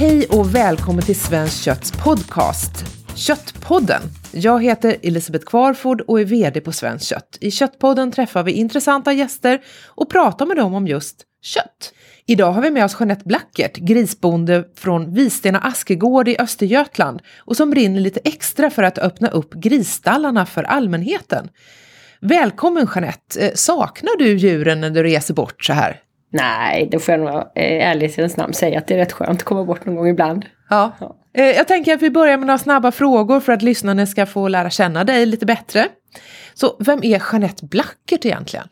Hej och välkommen till Svenskt Kötts podcast, Köttpodden. Jag heter Elisabeth Kvarford och är VD på Svenskt Kött. I Köttpodden träffar vi intressanta gäster och pratar med dem om just kött. Idag har vi med oss Jeanette Blackert, grisbonde från Vistena Askegård i Östergötland och som brinner lite extra för att öppna upp grisstallarna för allmänheten. Välkommen Jeanette! Eh, saknar du djuren när du reser bort så här? Nej, det får jag nog eh, ärlighetens namn säga att det är rätt skönt att komma bort någon gång ibland. Ja. ja. Eh, jag tänker att vi börjar med några snabba frågor för att lyssnarna ska få lära känna dig lite bättre. Så vem är Jeanette Blackert egentligen?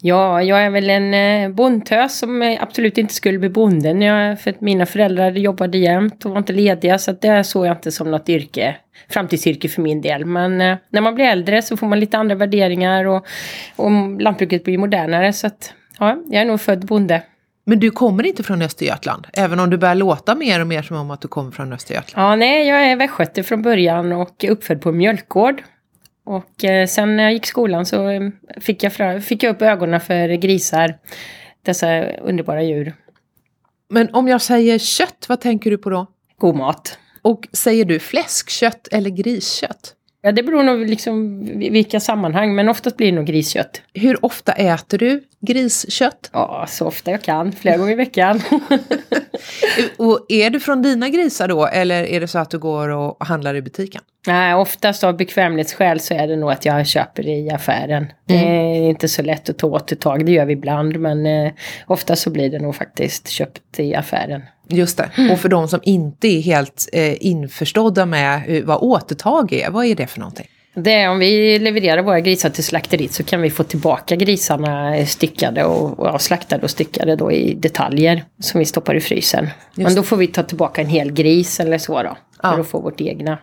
Ja, jag är väl en eh, bondtös som absolut inte skulle bli bonden. Jag, för att mina föräldrar jobbade jämt och var inte lediga så det såg jag inte som något yrke, framtidsyrke för min del. Men när man blir äldre så får man lite andra värderingar och, och lantbruket blir modernare så att ja, jag är nog född bonde. Men du kommer inte från Östergötland, även om du börjar låta mer och mer som om att du kommer från Östergötland? Ja, nej, jag är västgöte från början och uppfödd på mjölkgård. Och eh, sen när jag gick skolan så eh, fick jag, fick jag upp ögonen för grisar, dessa underbara djur. Men om jag säger kött, vad tänker du på då? God mat. Och säger du fläskkött eller griskött? Ja, det beror nog liksom vilka sammanhang, men oftast blir det nog griskött. Hur ofta äter du griskött? Ja, så ofta jag kan, flera gånger i veckan. och är du från dina grisar då, eller är det så att du går och handlar i butiken? Nej, oftast av bekvämlighetsskäl så är det nog att jag köper i affären. Mm. Det är inte så lätt att ta återtag, det gör vi ibland, men eh, ofta så blir det nog faktiskt köpt i affären. Just det. Mm. Och för de som inte är helt eh, införstådda med vad återtag är, vad är det för någonting? Det är om vi levererar våra grisar till slakteriet så kan vi få tillbaka grisarna styckade och, och slaktade och styckade då i detaljer som vi stoppar i frysen. Just. Men då får vi ta tillbaka en hel gris eller så då. Ja. För att få vårt egna.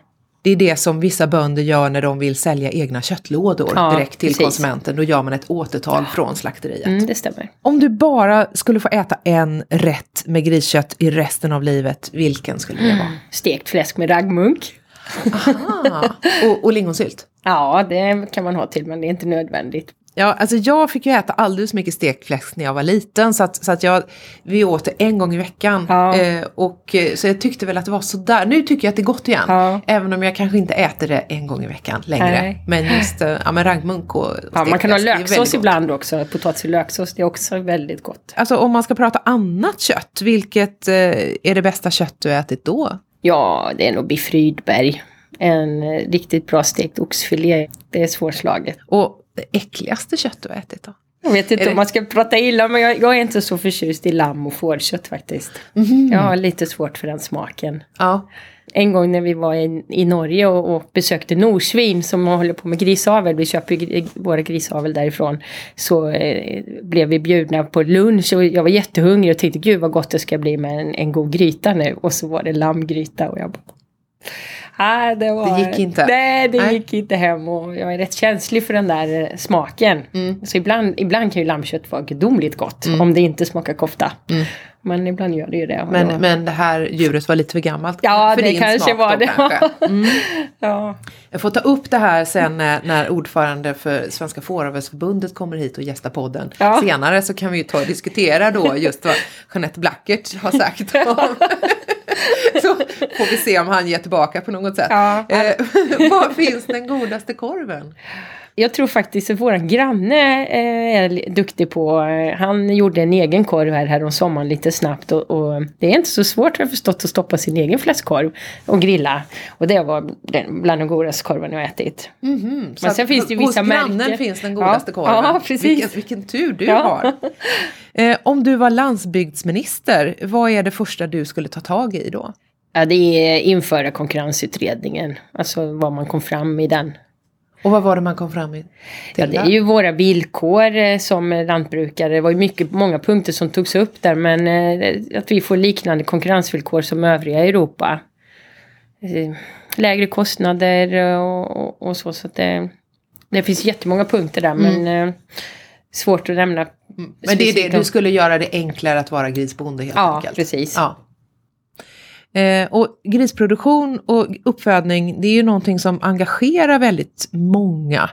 Det är det som vissa bönder gör när de vill sälja egna köttlådor ja, direkt till precis. konsumenten. Då gör man ett återtag ja. från slakteriet. Mm, det stämmer. Om du bara skulle få äta en rätt med griskött i resten av livet, vilken skulle det vara? Mm. Stekt fläsk med raggmunk. Aha. Och, och lingonsylt? Ja, det kan man ha till men det är inte nödvändigt. Ja, alltså jag fick ju äta alldeles för mycket stekt fläsk när jag var liten så att, så att jag, vi åt det en gång i veckan. Ja. Eh, och, eh, så jag tyckte väl att det var sådär. Nu tycker jag att det är gott igen. Ja. Även om jag kanske inte äter det en gång i veckan längre. Nej. Men just eh, ja, men raggmunk och ja, Man kan ha löksås ibland också. Potatis och löksås, det är också väldigt gott. Alltså om man ska prata annat kött, vilket eh, är det bästa kött du ätit då? Ja, det är nog biff Rydberg. En eh, riktigt bra stekt oxfilé. Det är svårslaget. Och det äckligaste kött du har ätit då? Jag vet inte är om det... man ska prata illa men jag, jag, är inte så förtjust i lamm och fårkött faktiskt. Mm. Jag har lite svårt för den smaken. Ja. En gång när vi var i, i Norge och, och besökte Norsvin som håller på med grisavel, vi köper våra grisavel därifrån, så eh, blev vi bjudna på lunch och jag var jättehungrig och tänkte gud vad gott det ska bli med en, en god gryta nu. Och så var det lammgryta och jag bara Nej, det, var, det gick inte? Nej, det Nej. gick inte hem och jag är rätt känslig för den där eh, smaken. Mm. Så ibland, ibland kan ju lammkött vara gudomligt gott mm. om det inte smakar kofta. Mm. Men ibland gör det ju det. Men, men det här djuret var lite för gammalt ja, för det din kanske smak var då, det. Kanske. Mm. ja. Jag får ta upp det här sen när, när ordförande för Svenska Fåravelsförbundet kommer hit och gästar podden. Ja. Senare så kan vi ju ta och diskutera då just vad Jeanette Blackert har sagt om så får vi se om han ger tillbaka på något sätt. Ja. Eh, var finns den godaste korven? Jag tror faktiskt att våran granne eh, är duktig på, eh, han gjorde en egen korv här, här om sommaren lite snabbt och, och, det är inte så svårt har jag förstått att stoppa sin egen fläskkorv och grilla. Och det var bland de godaste korvarna jag ätit. Mm -hmm. Men sen finns det ju vissa märken. Hos grannen finns den godaste ja, korven. Ja, precis. Vilken, vilken tur du ja. har. Eh, om du var landsbygdsminister, vad är det första du skulle ta tag i då? Ja, det är införa konkurrensutredningen. Alltså vad man kom fram i den. Och vad var det man kom fram i? Ja, det är ju våra villkor eh, som lantbrukare. Det var ju mycket, många punkter som togs upp där. Men eh, att vi får liknande konkurrensvillkor som övriga Europa. Eh, lägre kostnader och, och, och så. så det, det finns jättemånga punkter där. Mm. Men svårt att nämna. Mm. Men det är det, du skulle göra det enklare att vara grisbonde helt ja, enkelt? Precis. Ja, precis. Eh, och grisproduktion och uppfödning, det är ju någonting som engagerar väldigt många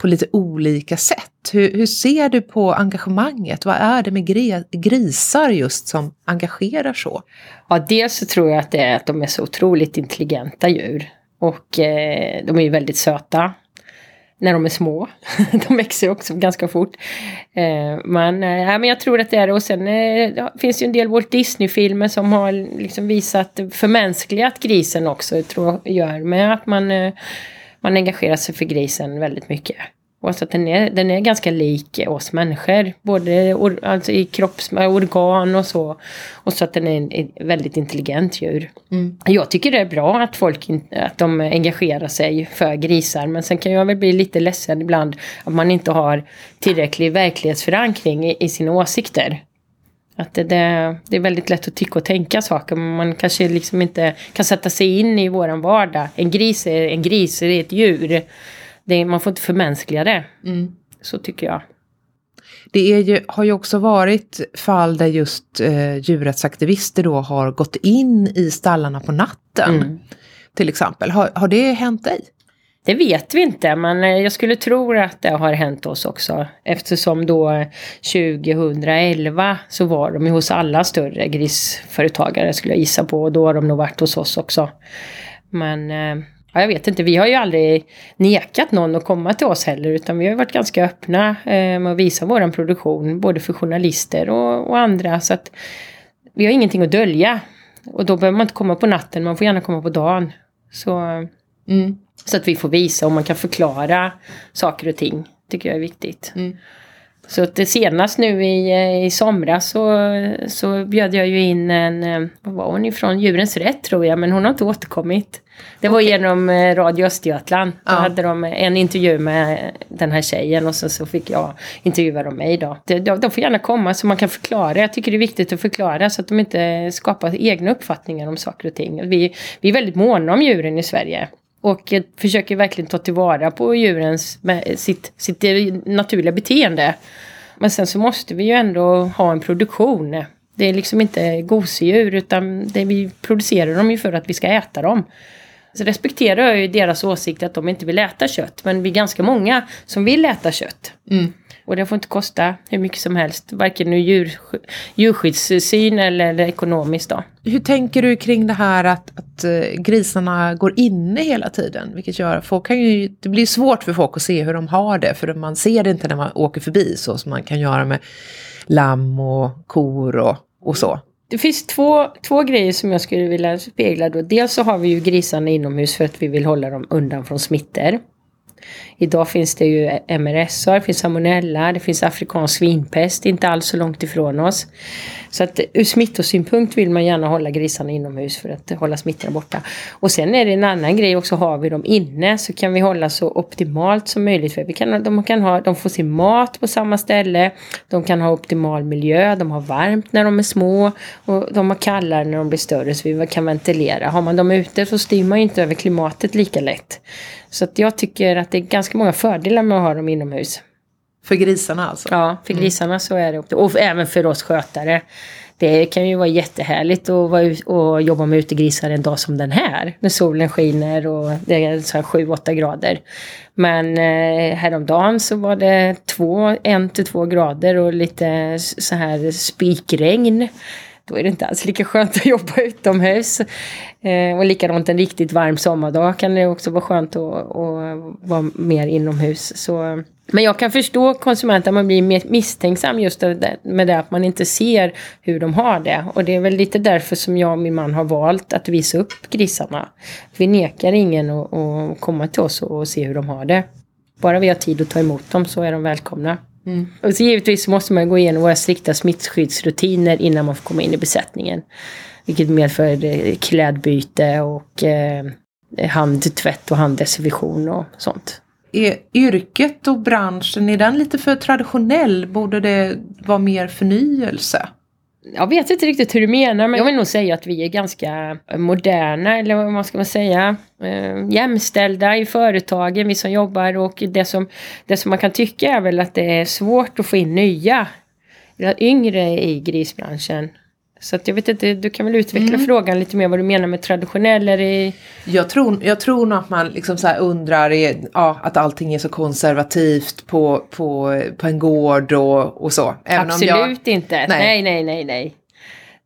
på lite olika sätt. Hur, hur ser du på engagemanget? Vad är det med gre, grisar just som engagerar så? Ja, dels så tror jag att det är att de är så otroligt intelligenta djur. Och eh, de är ju väldigt söta när de är små. de växer också ganska fort. Eh, men, eh, men jag tror att det är det. Och sen eh, finns det ju en del Walt Disney-filmer som har liksom visat förmänskligat grisen också. Tror jag gör med att man, eh, man engagerar sig för grisen väldigt mycket. Och så att den är, den är ganska lik oss människor. Både or, alltså i kroppsorgan och så. Och så att den är ett väldigt intelligent djur. Mm. Jag tycker det är bra att folk att de engagerar sig för grisar. Men sen kan jag väl bli lite ledsen ibland att man inte har tillräcklig verklighetsförankring i, i sina åsikter. Att det, det, det, är väldigt lätt att tycka och tänka saker men man kanske liksom inte kan sätta sig in i våran vardag. En gris är en gris, det är ett djur det, man får inte förmänskliga det. Mm. Så tycker jag. Det ju, har ju också varit fall där just eh, djurrättsaktivister då har gått in i stallarna på natten. Mm. Till exempel. Har, har det hänt dig? Det vet vi inte men eh, jag skulle tro att det har hänt oss också. Eftersom då 2011 så var de ju hos alla större grisföretagare skulle jag gissa på. Och då har de nog varit hos oss också. Men eh, ja, jag vet inte, vi har ju aldrig nekat någon att komma till oss heller utan vi har varit ganska öppna eh, med att visa våran produktion både för journalister och, och, andra så att vi har ingenting att dölja. Och då behöver man inte komma på natten, man får gärna komma på dagen. Så, mm. så att vi får visa och man kan förklara saker och ting, tycker jag är viktigt. Mm. Så att det senast nu i, eh, i somras så, så bjöd jag ju in en, eh, vad var hon ifrån, Djurens Rätt tror jag, men hon har inte återkommit. Det var okay. genom eh, Radio Östergötland. Då ja. hade de en intervju med den här tjejen och så, så fick jag intervjua dem mig då. De, de får gärna komma så man kan förklara. Jag tycker det är viktigt att förklara så att de inte skapar egna uppfattningar om saker och ting. Vi, vi är väldigt måna om djuren i Sverige. Och försöker verkligen ta tillvara på djurens, sitt, sitt naturliga beteende. Men sen så måste vi ju ändå ha en produktion. Det är liksom inte gosedjur utan det, vi producerar dem ju för att vi ska äta dem. Så respekterar jag ju deras åsikt att de inte vill äta kött. Men vi är ganska många som vill äta kött. Mm. Och det får inte kosta hur mycket som helst. Varken ur djur, djurskyddssyn eller, eller ekonomiskt då. Hur tänker du kring det här att, att eh, grisarna går inne hela tiden? Vilket gör folk kan ju, det blir svårt för folk att se hur de har det. För man ser det inte när man åker förbi så som man kan göra med lamm och kor och, och så. Det finns två, två grejer som jag skulle vilja spegla då. Dels så har vi ju grisarna inomhus för att vi vill hålla dem undan från smittor. Idag finns det ju MRSA, det finns salmonella, det finns afrikansk svinpest, inte alls så långt ifrån oss. Så att ur smittosynpunkt vill man gärna hålla grisarna inomhus för att hålla smittorna borta. Och sen är det en annan grej också, har vi dem inne så kan vi hålla så optimalt som möjligt. För vi kan, de, kan ha, de får sin mat på samma ställe, de kan ha optimal miljö, de har varmt när de är små och de har kallare när de blir större så vi kan ventilera. Har man dem ute så styr man ju inte över klimatet lika lätt. Så att jag tycker att det är ganska många fördelar med att ha dem inomhus. För grisarna alltså? Ja, för mm. grisarna mm. så är det. Och även för oss skötare. Det kan ju vara jättehärligt att vara och jobba med utegrisar en dag som den här. När solen skiner och det är så 7-8 grader. Men eh, häromdagen så var det två, en till två grader och lite så här spikregn då är det inte alls lika skönt att jobba utomhus. Eh, och likadant en riktigt varm sommardag kan det också vara skönt att, att vara mer inomhus. Så, men jag kan förstå konsumenten, man blir mer misstänksam just med det att man inte ser hur de har det. Och det är väl lite därför som jag och min man har valt att visa upp grisarna. Vi nekar ingen att, att komma till oss och se hur de har det. Bara vi har tid att ta emot dem så är de välkomna. Mm. Och så givetvis måste man gå igenom våra strikta smittskyddsrutiner innan man får komma in i besättningen. Vilket medför eh, klädbyte och eh, handtvätt och handdesinfektion och sånt. Är yrket och branschen, är den lite för traditionell? Borde det vara mer förnyelse? Jag vet inte riktigt hur du menar men jag vill nog säga att vi är ganska moderna eller vad ska man säga eh, jämställda i företagen, vi som jobbar och det som, det som man kan tycka är väl att det är svårt att få in nya, yngre i grisbranschen. Så jag vet inte, du kan väl utveckla Mm. frågan lite mer vad du menar med traditionell. Är det... Jag tror, jag tror nog att man liksom så undrar är, ja, att allting är så konservativt på, på, på en gård och, och så. Även Absolut jag, inte. Nej. Nej, nej, nej, nej.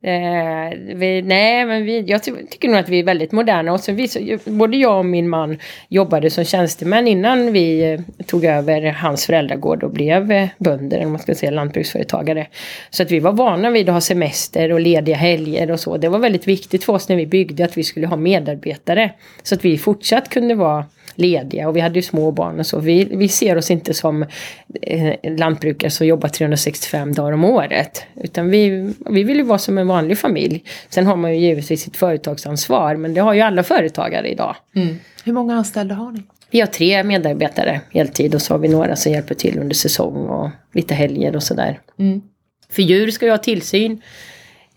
Eh, vi, nej, men vi, jag ty tycker nog att vi är väldigt moderna. Och så vi, så, både jag och min man jobbade som tjänstemän innan vi eh, tog över hans föräldragård och blev eh, bönder, eller man ska säga lantbruksföretagare. Så att vi var vana vid att ha semester och lediga helger och så. Det var väldigt viktigt för oss när vi byggde att vi skulle ha medarbetare. Så att vi fortsatt kunde vara lediga och vi hade ju små barn och så. Vi, vi ser oss inte som eh, lantbrukare som jobbar 365 dagar om året. Utan vi, vi vill ju vara som en vanlig familj. Sen har man ju givetvis sitt företagsansvar men det har ju alla företagare idag. mm. Hur många anställda har ni? Vi har tre medarbetare heltid och så har vi några som hjälper till under säsong och lite helger och sådär. Mm. För djur ska ju ha tillsyn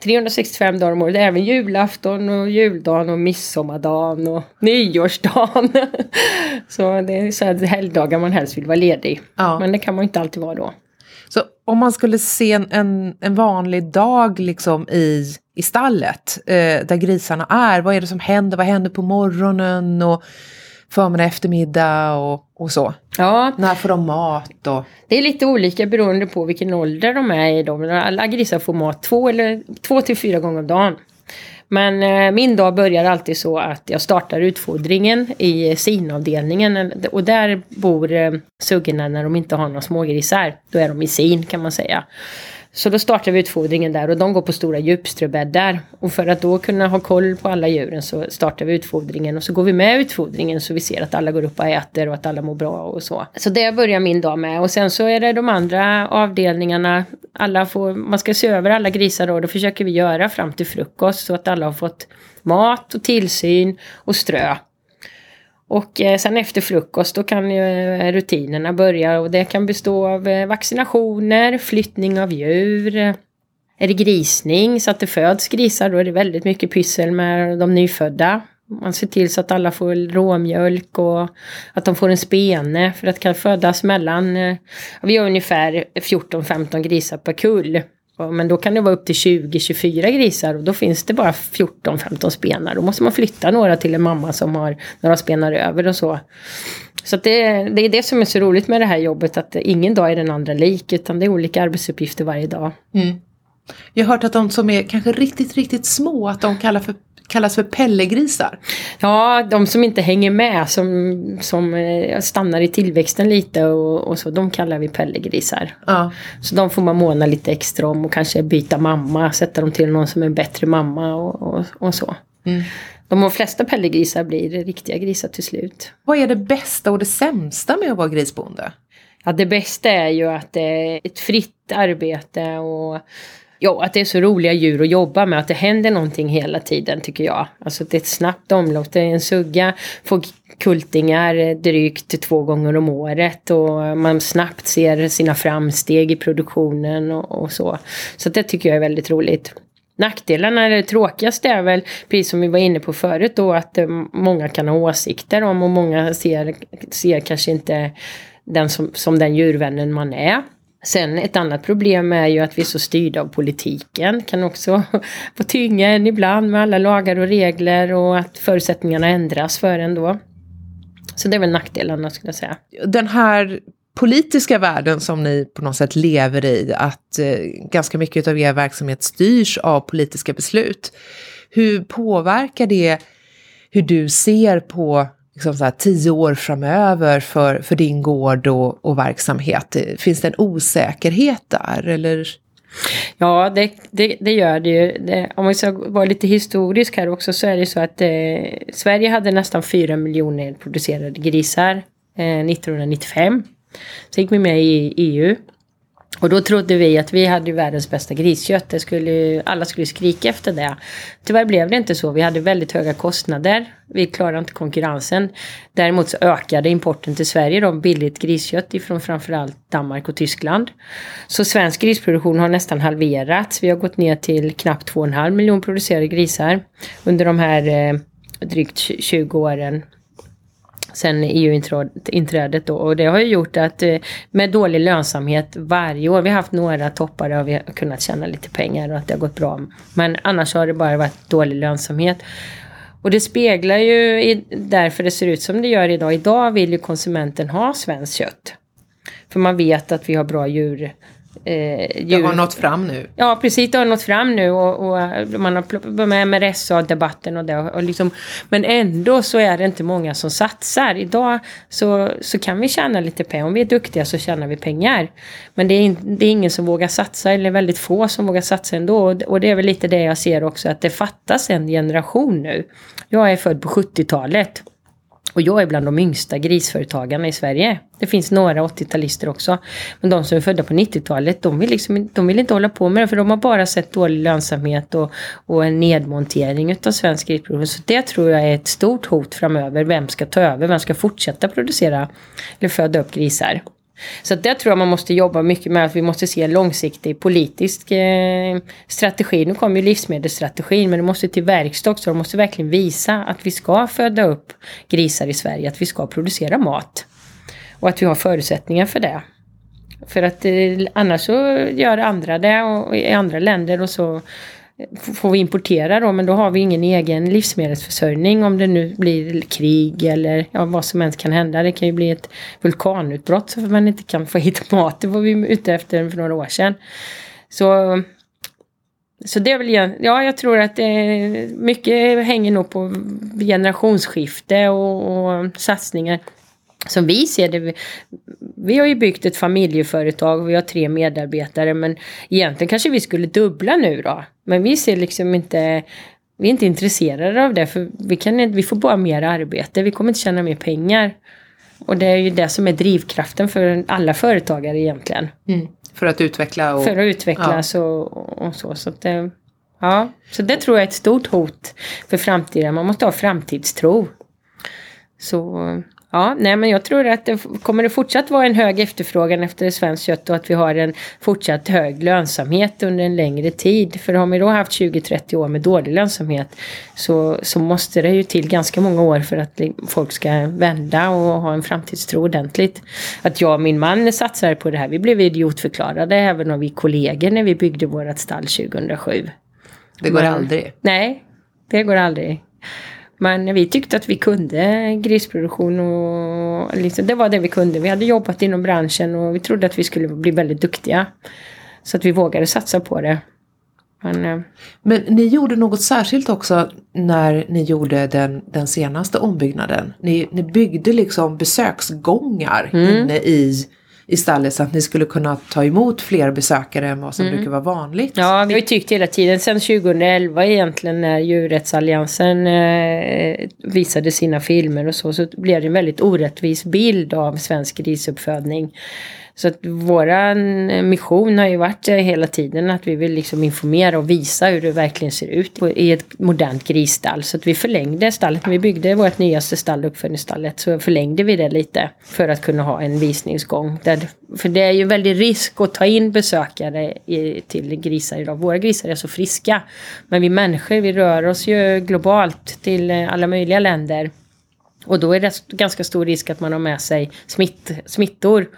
365 dagar om året, även julafton och juldagen och midsommardagen och nyårsdagen. så det är så här helgdagar man helst vill vara ledig. Ja. Men det kan man inte alltid vara då. Så om man skulle se en, en, en vanlig dag liksom i, i stallet eh, där grisarna är, vad är det som händer? Vad händer på morgonen och förmiddag, eftermiddag och, och så? Ja, När får de mat? Och, det är lite olika beroende på vilken ålder de är i. Alla grisar får mat två, eller, två till fyra gånger om dagen. Men eh, min dag börjar alltid så att jag startar utfodringen i sinavdelningen. Och där bor eh, suggorna när de inte har några smågrisar. Då är de i sin kan man säga. Så då startar vi utfodringen där och de går på stora djupströbäddar. Och för att då kunna ha koll på alla djuren så startar vi utfodringen och så går vi med utfodringen så vi ser att alla går upp och äter och att alla mår bra och så. Så det börjar min dag med och sen så är det de andra avdelningarna. Alla får, man ska se över alla grisar då, det försöker vi göra fram till frukost så att alla har fått mat och tillsyn och strö. Och eh, sen efter frukost då kan ju eh, rutinerna börja och det kan bestå av eh, vaccinationer, flyttning av djur. Är det grisning så att det föds grisar då är det väldigt mycket pyssel med de nyfödda. Man ser till så att alla får råmjölk och att de får en spene för att det kan födas mellan, vi har ungefär 14-15 grisar per kull. Men då kan det vara upp till 20-24 grisar och då finns det bara 14-15 spenar. Då måste man flytta några till en mamma som har några spenar över och så. Så att det, det är det som är så roligt med det här jobbet att ingen dag är den andra lik utan det är olika arbetsuppgifter varje dag. mm. Jag har hört att de som är kanske riktigt, riktigt små, att de kallar för, kallas för pellegrisar. Ja, de som inte hänger med, som, som eh, stannar i tillväxten lite och, och så, de kallar vi pellegrisar. Ja. Så de får man måna lite extra om och kanske byta mamma, sätta dem till någon som är en bättre mamma och, och, och så. Mm. De flesta pellegrisar blir riktiga grisar till slut. Vad är det bästa och det sämsta med att vara grisbonde? Ja, det bästa är ju att det är ett fritt arbete och ja, att det är så roliga djur att jobba med. Att det händer någonting hela tiden tycker jag. Alltså att det är ett snabbt omlopp. Det är en sugga får kultingar drygt två gånger om året och man snabbt ser sina framsteg i produktionen och, och så. Så det tycker jag är väldigt roligt. Nackdelarna, eller det tråkigaste är väl, precis som vi var inne på förut då, att eh, många kan ha åsikter om och många ser, ser kanske inte den som, som den djurvännen man är. Sen ett annat problem är ju att vi är så styrda av politiken. Kan också få tynga en ibland med alla lagar och regler och att förutsättningarna ändras för en då. Så det är väl nackdelarna skulle jag säga. Den här politiska världen som ni på något sätt lever i, att eh, ganska mycket av er verksamhet styrs av politiska beslut. Hur påverkar det hur du ser på liksom så här, tio år framöver för, för din gård och, och verksamhet? Finns det en osäkerhet där eller? Ja, det, det, det gör det ju. Det, om vi ska vara lite historisk här också så är det så att eh, Sverige hade nästan 4 miljoner producerade grisar eh, 1995. Sen gick vi med i EU. Och då trodde vi att vi hade världens bästa griskött. Det skulle, alla skulle skrika efter det. Tyvärr blev det inte så. Vi hade väldigt höga kostnader. Vi klarade inte konkurrensen. Däremot så ökade importen till Sverige då, billigt griskött ifrån framförallt Danmark och Tyskland. Så svensk grisproduktion har nästan halverats. Vi har gått ner till knappt 2,5 miljoner producerade grisar under de här eh, drygt 20 åren sen EU-inträdet då. Och det har ju gjort att eh, med dålig lönsamhet varje år, vi har haft några toppar där vi har kunnat tjäna lite pengar och att det har gått bra. Men annars har det bara varit dålig lönsamhet. Och det speglar ju i, därför det ser ut som det gör idag. Idag vill ju konsumenten ha svenskt kött. För man vet att vi har bra djur Eh, det har nått fram nu. Ja, precis. Det har nått fram nu och, och man har plockat med MRSA-debatten och det. Och liksom, men ändå så är det inte många som satsar. Idag så, så kan vi tjäna lite pengar. Om vi är duktiga så tjänar vi pengar. Men det är, in, det är ingen som vågar satsa, eller väldigt få som vågar satsa ändå. Och, och det är väl lite det jag ser också, att det fattas en generation nu. Jag är född på 70-talet. Och jag är bland de yngsta grisföretagarna i Sverige. Det finns några 80-talister också. Men de som är födda på 90-talet, de vill, liksom, de vill inte hålla på med det. För de har bara sett dålig lönsamhet och, och en nedmontering av svensk grisproduktion. Så det tror jag är ett stort hot framöver. Vem ska ta över? Vem ska fortsätta producera eller föda upp grisar? Så det tror jag man måste jobba mycket med, att vi måste se en långsiktig politisk eh, strategi. Nu kommer ju livsmedelsstrategin, men det måste till verkstad också. De måste verkligen visa att vi ska föda upp grisar i Sverige, att vi ska producera mat. Och att vi har förutsättningar för det. För att eh, annars så gör andra det och, i andra länder och så får vi importera då, men då har vi ingen egen livsmedelsförsörjning om det nu blir krig eller ja, vad som helst kan hända. Det kan ju bli ett vulkanutbrott så att man inte kan få hit mat. Det var vi ute efter för några år sedan. Så, så det är väl, ja jag tror att det, mycket hänger nog på generationsskifte och, och satsningar som vi ser det, vi, vi har ju byggt ett familjeföretag, och vi har tre medarbetare men egentligen kanske vi skulle dubbla nu då. Men vi ser liksom inte, vi är inte intresserade av det för vi, kan, vi får bara mer arbete, vi kommer inte tjäna mer pengar. Och det är ju det som är drivkraften för alla företagare egentligen. Mm. För att utveckla och... För att utvecklas ja. och, och, så. så det, ja. så det tror jag är ett stort hot för framtiden. Man måste ha framtidstro. Så Ja, nej men jag tror att det kommer det fortsatt vara en hög efterfrågan efter svenskt kött och att vi har en fortsatt hög lönsamhet under en längre tid. För har vi då haft 20-30 år med dålig lönsamhet så, så måste det ju till ganska många år för att folk ska vända och ha en framtidstro ordentligt. Att jag och min man satsar på det här, vi blev idiotförklarade även av vi kollegor när vi byggde vårt stall 2007. Det går aldrig? Nej, det går aldrig. Men vi tyckte att vi kunde grisproduktion och liksom, det var det vi kunde. Vi hade jobbat inom branschen och vi trodde att vi skulle bli väldigt duktiga. Så att vi vågade satsa på det. Men, eh, Men ni gjorde något särskilt också när ni gjorde den, den senaste ombyggnaden. Ni, ni byggde liksom besöksgångar mm. inne i i stallet så att ni skulle kunna ta emot fler besökare än vad som mm. brukar vara vanligt. Ja, vi har ju tyckt hela tiden sedan 2011 egentligen när djurrättsalliansen eh, visade sina filmer och så, så blev det en väldigt orättvis bild av svensk grisuppfödning. Så att våran eh, mission har ju varit eh, hela tiden att vi vill liksom informera och visa hur det verkligen ser ut i ett modernt grisstall. Så att vi förlängde stallet, när vi byggde vårt nyaste stall, uppfödningsstallet, så förlängde vi det lite för att kunna ha en visningsgång. Där, för det är ju väldigt risk att ta in besökare i, till grisar idag. Våra grisar är så friska. Men vi människor, vi rör oss ju globalt till eh, alla möjliga länder. Och då är det ganska stor risk att man har med sig smitt, smittor.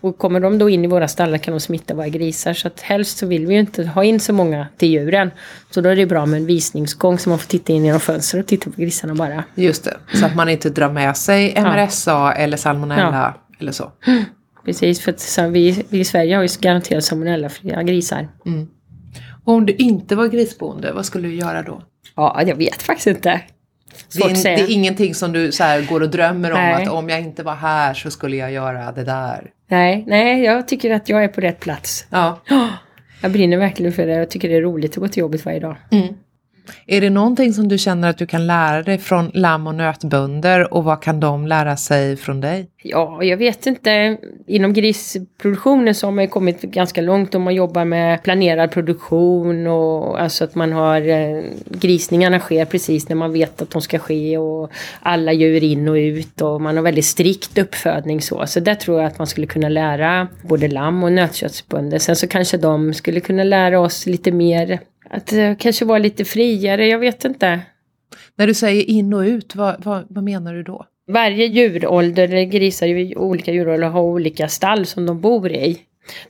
Och kommer de då in i våra stallar kan de smitta våra grisar. Så att helst så vill vi ju inte ha in så många till djuren. Så då är det bra med en visningsgång så man får titta in genom fönstret och titta på grisarna bara. Just det, så att man inte drar med sig MRSA ja. eller salmonella ja. eller så. Precis, för att vi, vi i Sverige har ju garanterat salmonellafria grisar. Mm. Och om du inte var grisboende, vad skulle du göra då? Ja, jag vet faktiskt inte. Det är, det är, ingenting som du så här, går och drömmer om nej. att om jag inte var här så skulle jag göra det där. Nej, nej, jag tycker att jag är på rätt plats. Ja. Jag brinner verkligen för det. Jag tycker det är roligt att gå till jobbet varje dag. Mm. Är det någonting som du känner att du kan lära dig från lamm och nötbönder och vad kan de lära sig från dig? Ja, jag vet inte. Inom grisproduktionen så har man ju kommit ganska långt om man jobbar med planerad produktion och alltså att man har eh, grisningarna sker precis när man vet att de ska ske och alla djur in och ut och man har väldigt strikt uppfödning så. Så där tror jag att man skulle kunna lära både lamm och nötköttsbönder. Sen så kanske de skulle kunna lära oss lite mer att uh, kanske vara lite friare, jag vet inte. När du säger in och ut, vad, vad, vad menar du då? Varje djurålder, eller grisar i olika djuråldrar har olika stall som de bor i.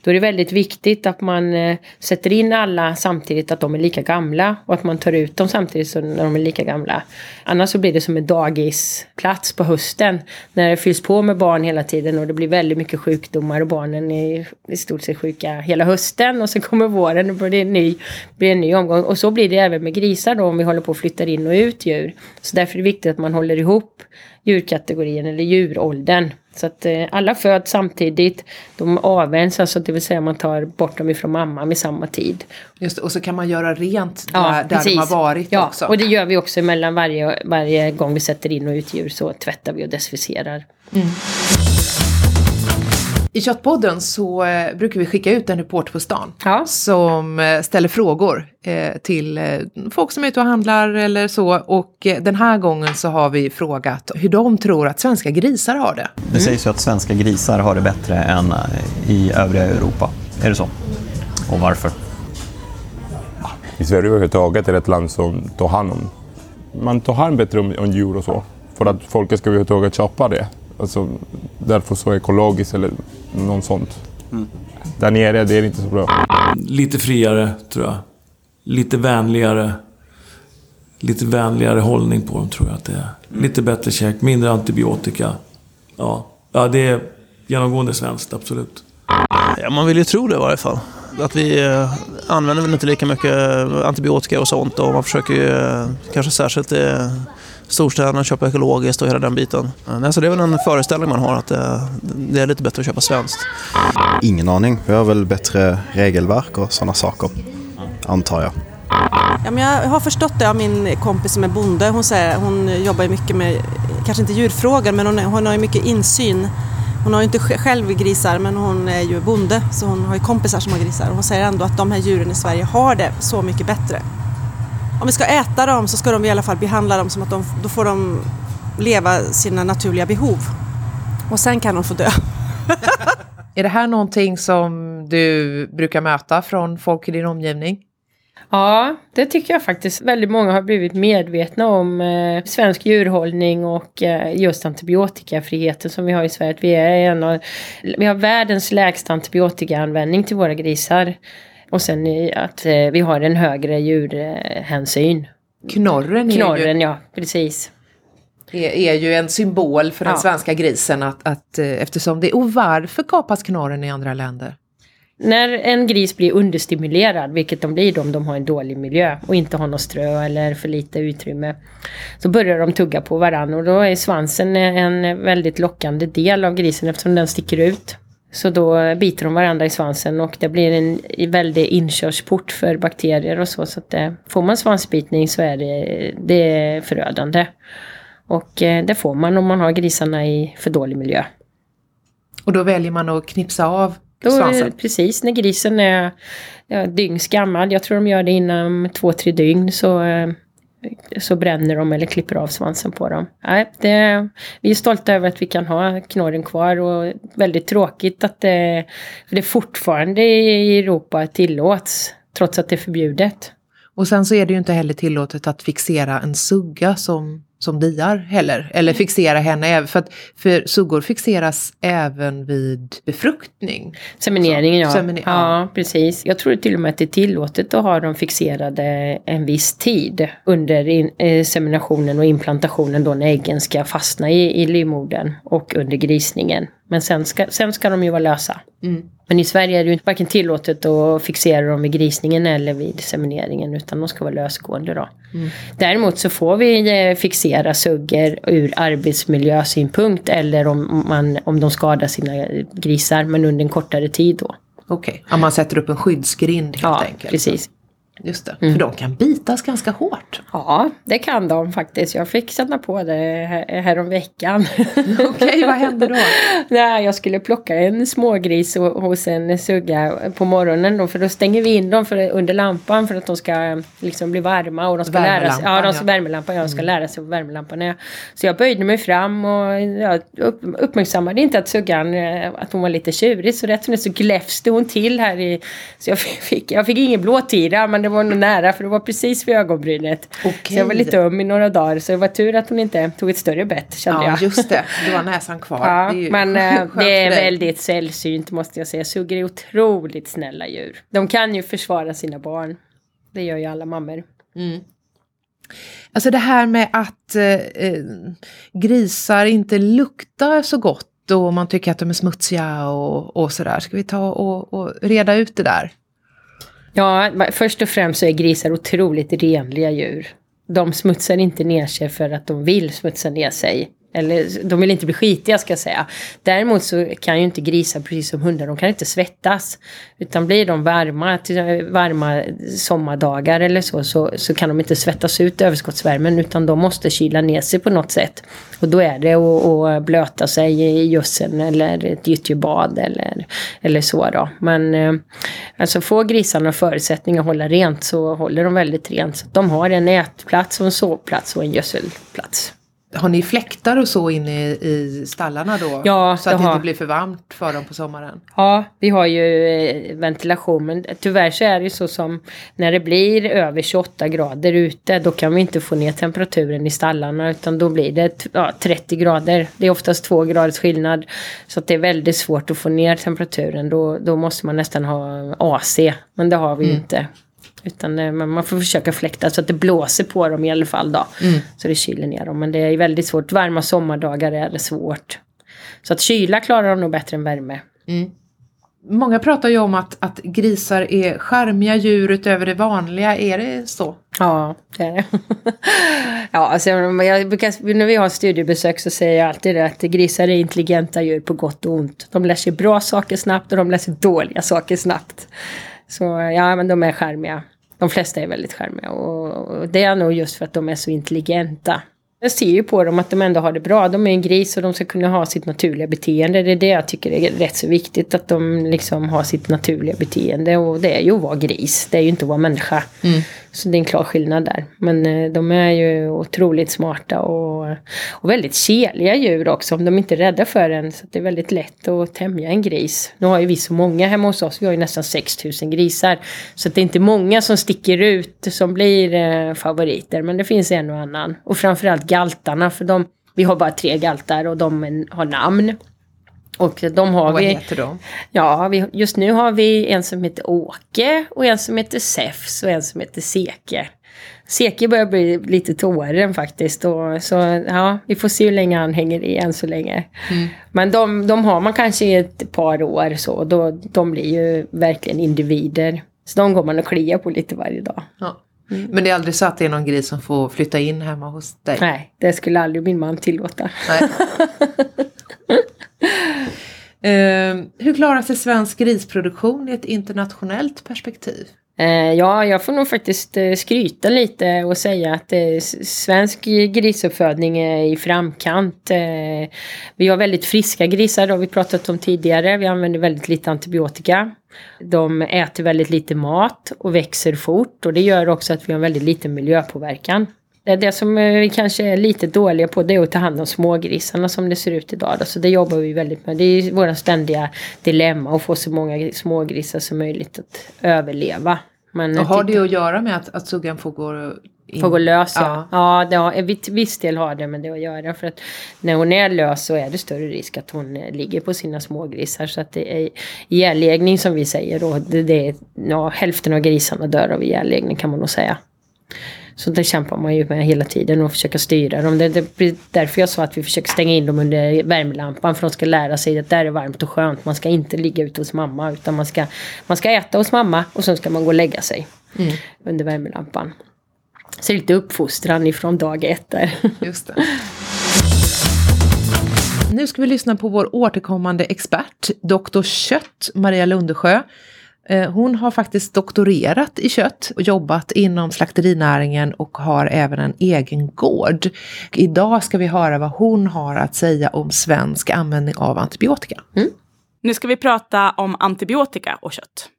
Då är det väldigt viktigt att man eh, sätter in alla samtidigt att de är lika gamla och att man tar ut dem samtidigt som när de är lika gamla. Annars så blir det som en dagisplats på hösten när det fylls på med barn hela tiden och det blir väldigt mycket sjukdomar och barnen är i stort sett sjuka hela hösten och sen kommer våren och det en ny, blir en ny omgång. Och så blir det även med grisar då om vi håller på att flytta in och ut djur. Så därför är det viktigt att man håller ihop djurkategorin, eller djuråldern. Så att eh, alla föds samtidigt. De avvänds, alltså det vill säga man tar bort dem ifrån mamman vid samma tid. Just och så kan man göra rent där, där de har varit ja, också. och det gör vi också mellan varje, varje gång vi sätter in och ut djur så tvättar vi och desinficerar. Mm. I Köttpodden så eh, brukar vi skicka ut en reporter på stan ja. som eh, ställer frågor eh, till folk som är ute och handlar eller så. Och den här gången så har vi frågat hur de tror att svenska grisar har det. Det sägs ju att svenska grisar har det bättre än i övriga Europa. Är det så? Och varför? I Sverige överhuvudtaget är det ett land som tar hand om... Man tar hand bättre om, om djur och så. För att folket ska överhuvudtaget köpa det. Alltså, därför så ekologiskt eller något sånt. Mm. Där nere det är inte så bra. Lite friare, tror jag. Lite vänligare. Lite vänligare hållning på dem, tror jag att det är. Lite bättre käk, mindre antibiotika. Ja, ja det är genomgående svenskt, absolut. Ja, man vill ju tro det i varje fall. Att vi eh, använder väl inte lika mycket antibiotika och sånt och man försöker ju eh, kanske särskilt eh, storstäderna köpa ekologiskt och hela den biten. Så det är väl en föreställning man har att det är lite bättre att köpa svenskt. Ingen aning. Vi har väl bättre regelverk och sådana saker, antar jag. Ja, men jag har förstått det av min kompis som är bonde. Hon, säger, hon jobbar mycket med, kanske inte djurfrågor, men hon, hon har mycket insyn. Hon har ju inte själv grisar, men hon är ju bonde, så hon har ju kompisar som har grisar. Hon säger ändå att de här djuren i Sverige har det så mycket bättre om vi ska äta dem så ska de i alla fall behandla dem som att de, då får de leva sina naturliga behov. Och sen kan de få dö. är det här någonting som du brukar möta från folk i din omgivning? Ja, det tycker jag faktiskt. Väldigt många har blivit medvetna om eh, svensk djurhållning och eh, just antibiotikafriheten som vi har i Sverige. Vi, är en av, vi har världens lägsta antibiotikaanvändning till våra grisar. Och sen att eh, vi har en högre djurhänsyn. Knorren, Knorren ju, ja, precis. Är, är ju en symbol för den ja. svenska grisen att, att, eh, eftersom det... Och varför kapas knorren i andra länder? När en gris blir understimulerad, vilket de blir om de har en dålig miljö och inte har något strö eller för lite utrymme, så börjar de tugga på varandra och då är svansen en väldigt lockande del av grisen eftersom den sticker ut. Så då biter de varandra i svansen och det blir en väldig inkörsport för bakterier och så. Så att det, får man svansbitning så är det, det är förödande. Och eh, det får man om man har grisarna i för dålig miljö. Och då väljer man att knipsa av då, svansen? Precis, när grisen är ja, dygns gammal. Jag tror de gör det inom två, tre dygn. Så eh, så bränner de eller klipper av svansen på dem. Nej, det, vi är stolta över att vi kan ha knorren kvar och väldigt tråkigt att det, det fortfarande i Europa tillåts trots att det är förbjudet. Och sen så är det ju inte heller tillåtet att fixera en sugga som som diar heller, eller fixera henne. För, att, för suggor fixeras även vid befruktning. Semineringen ja. Seminer ja. ja. precis. Jag tror till och med att det är tillåtet att ha dem fixerade en viss tid under in, eh, seminationen och implantationen då när äggen ska fastna i, i livmodern och under grisningen. Men sen ska, sen ska de ju vara lösa. Mm. Men i Sverige är det ju varken tillåtet att fixera dem vid grisningen eller vid semineringen utan de ska vara lösgående då. Mm. Däremot så får vi eh, fixera suggor ur arbetsmiljösynpunkt eller om, man, om de skadar sina grisar men under en kortare tid då. Okej, okay. om man sätter upp en skyddsgrind helt ja, enkelt. precis. Just det, mm. för de kan bitas ganska hårt. Ja, det kan de faktiskt. Jag fick känna på det här, häromveckan. Okej, okay, vad hände då? Nej, jag skulle plocka en smågris hos en sugga på morgonen då, för då stänger vi in dem för, under lampan för att de ska liksom bli varma och de ska lära sig, ja, de ska, ja. värmelampan, jag ska mm. lära sig värmelampan är. Så jag böjde mig fram och ja, upp, uppmärksammade inte att suggan, eh, att hon var lite tjurig, så rätt som det så gläfste hon till här i, så jag fick, jag fick ingen blåtira, men det var nog nära för det var precis vid ögonbrynet. Okej. Så jag var lite öm i några dagar så det var tur att hon inte tog ett större bett kände Ja, jag. just det. Du har näsan kvar. Ja, Det är ju men eh, det är väldigt sällsynt måste jag säga. Suggor är otroligt snälla djur. De kan ju försvara sina barn. Det gör ju alla mammor. Alltså det här med att eh, eh, grisar inte luktar så gott och man tycker att de är smutsiga och, och sådär. Ska vi ta och, och reda ut det där? Ja, först och främst så är grisar otroligt renliga djur. De smutsar inte ner sig för att de vill smutsa ner sig. Eller de vill inte bli skitiga ska jag säga. Däremot så kan ju inte grisar, precis som hundar, de kan inte svettas. Utan blir de varma, till varma sommardagar eller så, så, så kan de inte svettas ut överskottsvärmen utan de måste kyla ner sig på något sätt. Och då är det att, att blöta sig i gödseln eller ett gyttjebad eller, eller så då. Men eh, alltså får grisarna förutsättningar att hålla rent så håller de väldigt rent. Så de har en ätplats och en sovplats och en gödselplats. Har ni fläktar och så inne i, stallarna då? Ja, så att det inte blir för varmt för dem på sommaren? Ja, vi har ju eh, ventilation men tyvärr så är det ju så som när det blir över 28 grader ute då kan vi inte få ner temperaturen i stallarna utan då blir det ja, 30 grader. Det är oftast två graders skillnad så att det är väldigt svårt att få ner temperaturen. Då, då måste man nästan ha AC men det har vi ju inte. Utan eh, man får försöka fläkta så att det blåser på dem i alla fall då. Så det kyler ner dem. Men det är väldigt svårt. Varma sommardagar är det svårt. Så att kyla klarar de nog bättre än värme. Många pratar ju om att, att grisar är charmiga djur utöver det vanliga. Är det så? Ja, det är det. ja, alltså, jag brukar, när vi har studiebesök så säger jag alltid det att grisar är intelligenta djur på gott och ont. De lär sig bra saker snabbt och de lär sig dåliga saker snabbt. Så ja, men de är charmiga. De flesta är väldigt charmiga och, det är nog just för att de är så intelligenta. Jag ser ju på dem att de ändå har det bra. De är en gris och de ska kunna ha sitt naturliga beteende. Det är det jag tycker är rätt så viktigt. Att de liksom har sitt naturliga beteende. Och det är ju att vara gris. Det är ju inte att vara människa. Mm. Så det är en klar skillnad där. Men eh, de är ju otroligt smarta och, och väldigt keliga djur också. Om de inte är rädda för en. Så det är väldigt lätt att tämja en gris. Nu har ju vi så många hemma hos oss. Vi har ju nästan 6000 grisar. Så det är inte många som sticker ut som blir eh, favoriter. Men det finns en och annan. Och framförallt galtarna. För de, vi har bara tre galtar och de har namn. Och de har Vad vi... heter de? Ja, vi, just nu har vi en som heter Åke och en som heter Zeus och en som heter Seke. Seke börjar bli lite tåren faktiskt. Och, så ja, vi får se hur länge han hänger i än så länge. Men de, de har man kanske i ett par år så. Då, de blir ju verkligen individer. Så de går man och kliar på lite varje dag. Ja. Men det är aldrig så att det är någon gris som får flytta in hemma hos dig? Nej, det skulle aldrig min man tillåta. Eh, hur klarar sig svensk grisproduktion i ett internationellt perspektiv? Eh, ja, jag får nog faktiskt eh, skryta lite och säga att eh, svensk grisuppfödning är i framkant. Vi har väldigt friska grisar, det har vi pratat om tidigare. Vi använder väldigt lite antibiotika. De äter väldigt lite mat och växer fort och det gör också att vi har väldigt liten miljöpåverkan. Det, det som eh, vi kanske är lite dåliga på det är att ta hand om smågrisarna som det ser ut idag. Då. Så det jobbar vi väldigt med. Det är våra ständiga dilemma att få så många smågrisar som möjligt att överleva. Men Och har titta- det att göra med att, att suggan får gå in? Får gå lös ja. Ja. Ja, det har, en viss del har det med det att göra. För att när hon är lös så är det större risk att hon eh, ligger på sina smågrisar. Så att det är ihjälläggning som vi säger då. Det, det är, ja, hälften av grisarna dör av ihjälläggning kan man nog säga. Så det kämpar man ju med hela tiden och försöka styra dem. Det, det är därför jag sa att vi försöker stänga in dem under värmelampan. För de ska lära sig att där är varmt och skönt. Man ska inte ligga ute hos mamma. Utan man ska, man ska äta hos mamma och sen ska man gå och lägga sig. Under värmelampan. Så lite uppfostran ifrån dag ett där. Just det. Nu ska vi lyssna på vår återkommande expert, Dr. Kött, Maria Lundesjö. Eh, hon har faktiskt doktorerat i kött och jobbat inom slakterinäringen och har även en egen gård. Idag ska vi höra vad hon har att säga om svensk användning av antibiotika. Mm. Nu ska vi prata om antibiotika och kött.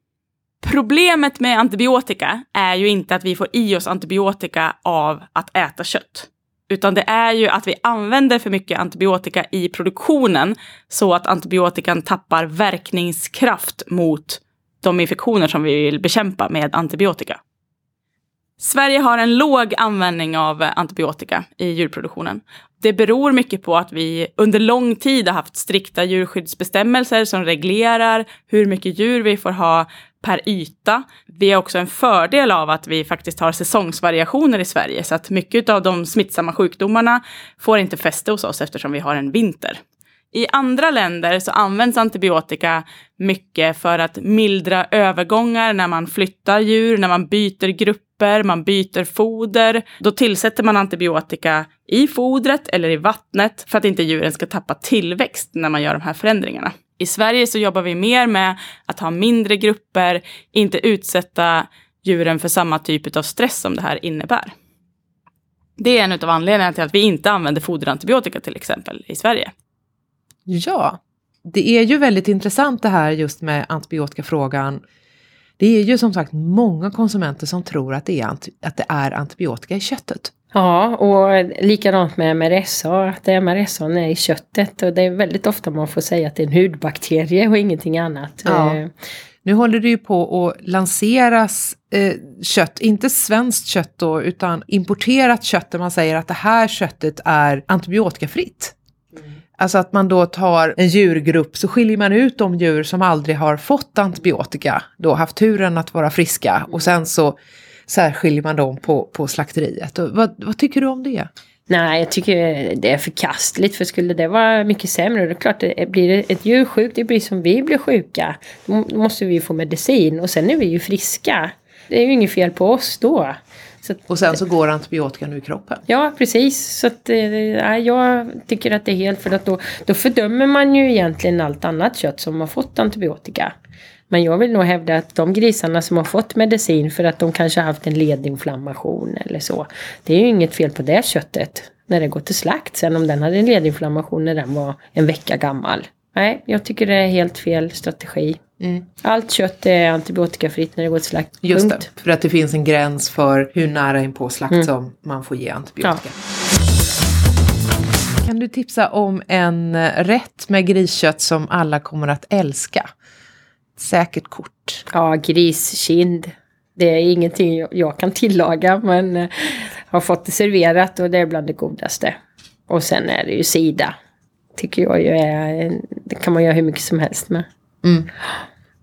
Problemet med antibiotika är ju inte att vi får i oss antibiotika av att äta kött. Utan det är ju att vi använder för mycket antibiotika i produktionen så att antibiotikan tappar verkningskraft mot de infektioner som vi vill bekämpa med antibiotika. Sverige har en låg användning av antibiotika i djurproduktionen. Det beror mycket på att vi under lång tid har haft strikta djurskyddsbestämmelser som reglerar hur mycket djur vi får ha per yta. Vi har också en fördel av att vi faktiskt har säsongsvariationer i Sverige, så att mycket av de smittsamma sjukdomarna får inte fäste hos oss eftersom vi har en vinter. I andra länder så används antibiotika mycket för att mildra övergångar när man flyttar djur, när man byter grupper, man byter foder. Då tillsätter man antibiotika i fodret eller i vattnet för att inte djuren ska tappa tillväxt när man gör de här förändringarna. I Sverige så jobbar vi mer med att ha mindre grupper, inte utsätta djuren för samma typ av stress som det här innebär. Det är en av anledningarna till att vi inte använder foderantibiotika till exempel i Sverige. Ja, det är ju väldigt intressant det här just med antibiotikafrågan. Det är ju som sagt många konsumenter som tror att det är, att det är antibiotika i köttet. Ja, och likadant med MRSA, att MRSA är i köttet. Och det är väldigt ofta man får säga att det är en hudbakterie och ingenting annat. Ja. Eh, Nu håller det ju på att lanseras eh, kött, inte svenskt kött då, utan importerat kött där man säger att det här köttet är antibiotikafritt. Alltså att man då tar en djurgrupp så skiljer man ut de djur som aldrig har fått antibiotika, då haft turen att vara friska och sen så särskiljer man dem på, på slakteriet. Och vad, vad tycker du om det? Nej, jag tycker det är förkastligt. För skulle det vara mycket sämre, det är klart, det blir ett djur sjukt, det blir som vi blir sjuka. Då måste vi få medicin och sen är vi ju friska. Det är ju inget fel på oss då. Att, Och sen så går antibiotikan ur kroppen. Ja, precis. Så att, eh, nej, jag tycker att det är helt för att då, då fördömer man ju egentligen allt annat kött som har fått antibiotika. Men jag vill nog hävda att de grisarna som har fått medicin för att de kanske har haft en ledinflammation eller så. Det är ju inget fel på det köttet när det går till slakt. Sen om den hade en ledinflammation när den var en vecka gammal. Nej, jag tycker det är helt fel strategi. Allt kött är antibiotikafritt när det går till slakt. Just Punkt. det, för att det finns en gräns för hur nära in på slakt Mm. som man får ge antibiotika. Kan du tipsa om en eh, rätt med griskött som alla kommer att älska? Säkert kort. Ja, griskind. Det är ingenting jag- kan tillaga men eh, har fått det serverat och det är bland det godaste. Och sen är det ju sida. Tycker jag ju är, det kan man göra hur mycket som helst med. Mm.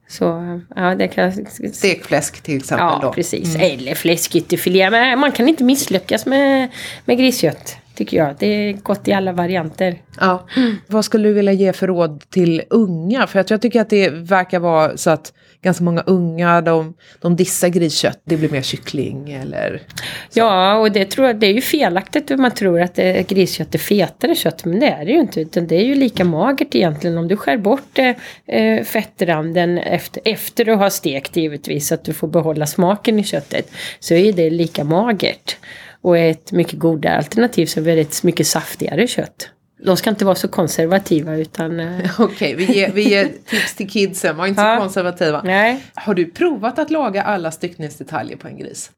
Så ja, det kan Stekfläsk till exempel Ja, då. precis. Mm. Eller fläskytterfilé. Men man kan inte misslyckas med, med griskött. Tycker jag. Det är gott i alla varianter. Ja. Vad skulle du vilja ge för råd till unga? För att jag tycker att det verkar vara så att ganska många unga, de, de dissar griskött. Det blir mer kyckling eller... Ja, och det tror jag, det är ju felaktigt om man tror att det griskött är fetare kött. Men det är det ju inte. Utan det är ju lika magert egentligen. Om du skär bort eh, eh, fettranden efter, efter du har stekt givetvis. Så att du får behålla smaken i köttet. Så är det lika magert. Och ett mycket godare alternativ så är det ett mycket saftigare kött. De ska inte vara så konservativa utan... Eh, Okej, vi, ger, vi ger tips till kidsen, var inte så konservativa. nej. Har du provat att laga alla styckningsdetaljer på en gris?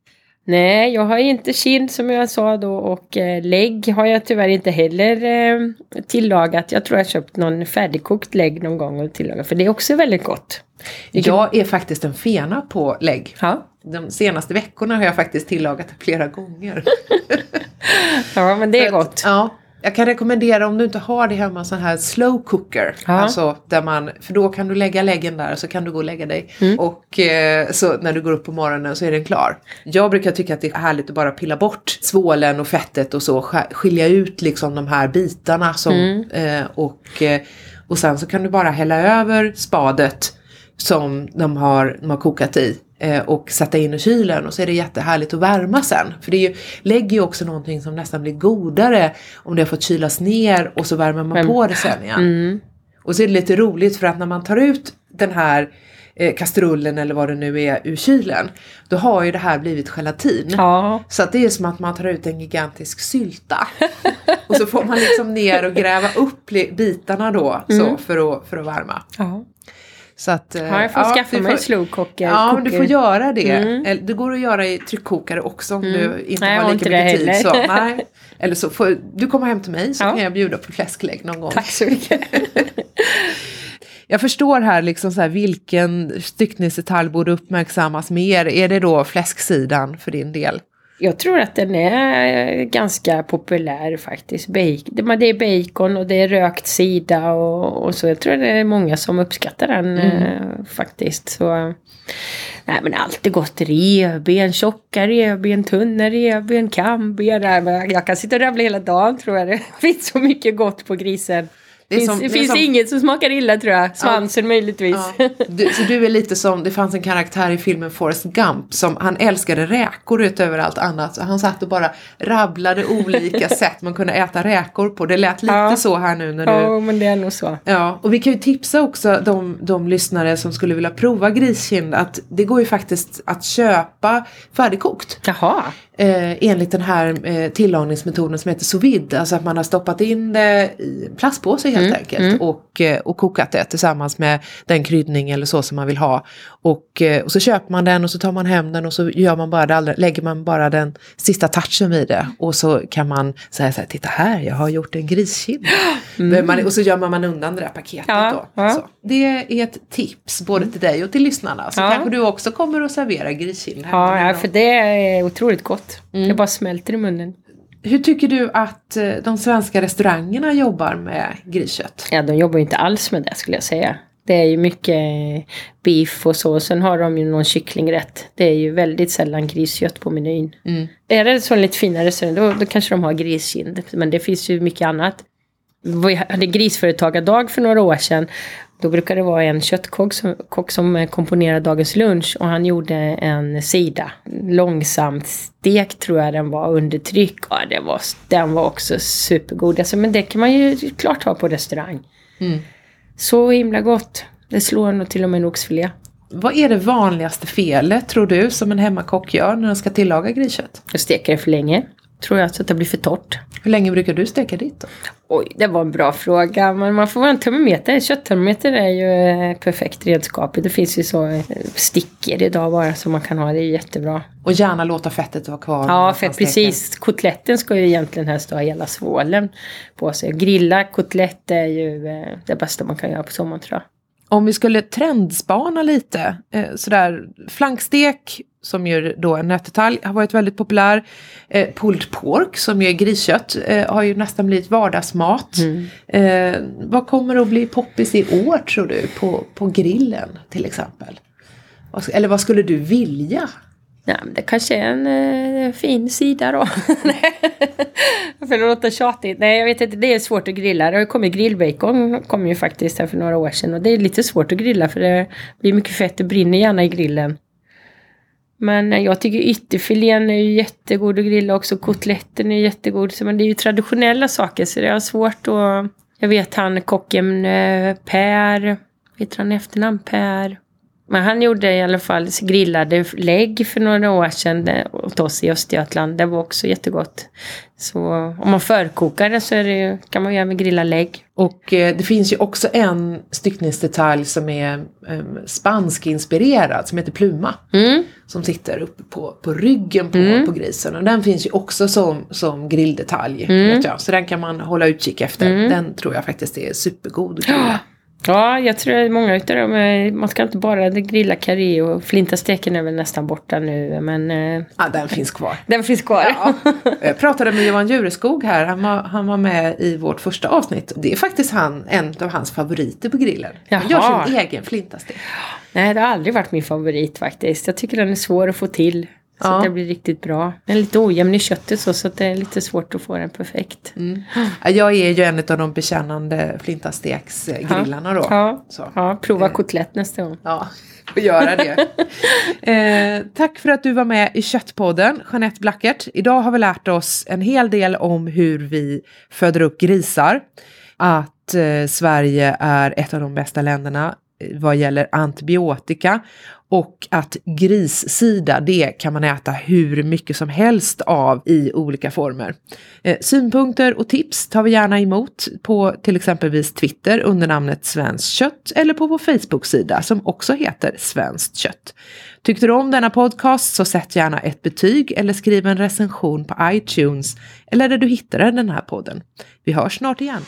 Nej, jag har inte kind som jag sa då och eh, lägg har jag tyvärr inte heller eh, tillagat. Jag tror jag har köpt någon färdigkokt lägg någon gång och tillagat för det är också väldigt gott. Jag är faktiskt en fena på lägg. Ja, De senaste veckorna har jag faktiskt tillagat flera gånger. ja men det är För att- gott. Ja, jag kan rekommendera om du inte har det hemma, sån här slow cooker. Ja. Alltså där man, för då kan du lägga läggen där så kan du gå och lägga dig. Mm. Och eh, så när du går upp på morgonen så är den klar. Jag brukar tycka att det är härligt att bara pilla bort svålen och fettet och så. sk- Skilja ut liksom de här bitarna som, Mm. eh, och, eh, och sen så kan du bara hälla över spadet som de har, de har kokat i och sätta in i kylen och så är det jättehärligt att värma sen. För det ju, lägger ju också någonting som nästan blir godare om det har fått kylas ner och så värmer man på det sen igen. Mm. Och så är det lite roligt för att när man tar ut den här eh, kastrullen eller vad det nu är ur kylen, då har ju det här blivit gelatin. Ja, Så att det är som att man tar ut en gigantisk sylta. och så får man liksom ner och gräva upp bitarna då så, Mm. för, att, för att värma. ja. Så att, eh, ja jag får skaffa du mig får- slow cooker. Ja, du får göra det. Mm. Det går att göra i tryckkokare också om Mm. du inte Nej, har lika mycket tid. Så, nej. Eller så får du komma hem till mig så Ja. kan jag bjuda på fläsklägg någon gång. Tack så mycket. Jag förstår här liksom så här, vilken styckningsdetalj borde uppmärksammas mer. Är det då fläsksidan för din del? Jag tror att den är ganska populär faktiskt. Bacon, det är bacon och det är rökt sida och, och så. Jag tror det är många som uppskattar den Mm. eh, faktiskt. Så, nej men allt är gott. Revben, tjocka revben, tunna revben, kamben. Jag kan sitta och rabbla hela dagen tror jag. Det finns så mycket gott på grisen. Det finns, som- det finns som- inget som smakar illa tror jag. Svansen möjligtvis. Ja. Du, så du är lite som, det fanns en karaktär i filmen Forrest Gump som han älskade räkor utöver allt annat. Så han satt och bara rabblade olika sätt man kunde äta räkor på. Det lät lite Ja. så här nu när du... Ja, men det är nog så. Ja, och vi kan ju tipsa också de, de lyssnare som skulle vilja prova griskind att det går ju faktiskt att köpa färdigkokt. Jaha. Eh, enligt den här eh, tillagningsmetoden som heter sous vide. Alltså att man har stoppat in det i en plastpåse helt enkelt och, eh, och kokat det tillsammans med den kryddning eller så som man vill ha. Och, och så köper man den och så tar man hem den och så gör man bara det allra, lägger man bara den sista touchen vid det. Och så kan man säga så här, titta här, jag har gjort en griskind. Man, och så gömmer man undan det där paketet Ja, då. ja. Så. Det är ett tips både till dig och till lyssnarna. Så Ja. kanske du också kommer att servera griskind Ja, ja, för det är otroligt gott. Det bara smälter i munnen. Hur tycker du att eh, de svenska restaurangerna jobbar med griskött? Ja, de jobbar ju inte alls med det skulle jag säga. Det är ju mycket beef och så. Sen har de ju någon kycklingrätt. Det är ju väldigt sällan griskött på menyn. Mm. Är det så en lite finare restaurang då, då kanske de har griskind. Men det finns ju mycket annat. Vi hade grisföretagardag för några år sedan. Då brukade det vara en köttkock som, kock som komponerade dagens lunch och han gjorde en sida. Långsamt stekt tror jag den var under tryck. Ja, det var, den var också supergod. Alltså, men det kan man ju klart ha på restaurang. Så himla gott. Det slår nog till och med en oxfilé. Vad är det vanligaste felet tror du som en hemmakock gör när den ska tillaga griskött? Jag steker det för länge. Tror jag så att det blir för torrt. Hur länge brukar du steka ditt då? Oj, det var en bra fråga. Men man får ha en termometer. Kötttermometer är ju ett perfekt redskap. Det finns ju så eh, stickor idag bara som man kan ha. Det är jättebra. Och gärna låta fettet vara kvar. Ja, steker. precis. Kotletten ska ju egentligen helst ha hela svålen på sig. Grilla kotlett är ju eh, det bästa man kan göra på sommaren tror jag. Om vi skulle trendspana lite, eh, sådär flankstek som ju då en nötdetalj har varit väldigt populär. Eh, pulled pork som ju är griskött eh, har ju nästan blivit vardagsmat. Eh, vad kommer att bli poppis i år tror du på, på grillen till exempel? Eller vad skulle du vilja? Ja, men det kanske är en eh, fin sida då. För att låta tjatigt. Nej, jag vet inte. Det är svårt att grilla. Det har ju kommit grillbacon. kom ju faktiskt här för några år sedan. Och det är lite svårt att grilla för det blir mycket fett. Det brinner gärna i grillen. Men jag tycker ytterfilén är ju jättegod att grilla också. Kotletten är jättegod. Så, men det är ju traditionella saker så det är svårt att... Jag vet han kocken eh, Per. Vet han i efternamn? Per. Men han gjorde i alla fall grillade lägg för några år sedan eh, åt oss i Östergötland. Det var också jättegott. Så om man förkokar det så det, kan man ju även grilla lägg. Och eh, det finns ju också en styckningsdetalj som är eh, spansk-inspirerad som heter pluma. Mm. Som sitter uppe på, på ryggen på, på grisen. Och den finns ju också som, som grilldetalj. Mm. Så den kan man hålla utkik efter. Den tror jag faktiskt är supergod att grilla. Ja, jag tror att många utav dem, eh, man ska inte bara grilla karré och flintasteken är väl nästan borta nu. Men eh, Ja, den finns kvar. den finns kvar. Jag pratade med Johan Jureskog här. Han var, han var med i vårt första avsnitt. Det är faktiskt han, en av hans favoriter på grillen. Han gör Jaha. sin egen flintastek. Nej, det har aldrig varit min favorit faktiskt. Jag tycker den är svår att få till. Så Ja. att det blir riktigt bra. Den är lite ojämn i köttet så, så att det är lite svårt att få den perfekt. Ja, Jag är ju en av de bekännande flintasteksgrillarna då. Ja, Så. ja prova kotlett nästa gång. Ja, får göra det. eh, tack för att du var med i Köttpodden, Jeanette Blackert. Idag har vi lärt oss en hel del om hur vi föder upp grisar. Att eh, Sverige är ett av de bästa länderna eh, Eh, vad gäller antibiotika. Och att grissida, det kan man äta hur mycket som helst av i olika former. Eh, synpunkter och tips tar vi gärna emot på till exempelvis Twitter under namnet Svenskt kött eller på vår Facebook-sida som också heter Svenskt kött. Tyckte du om denna podcast så sätt gärna ett betyg eller skriv en recension på iTunes eller där du hittar den här podden. Vi hörs snart igen.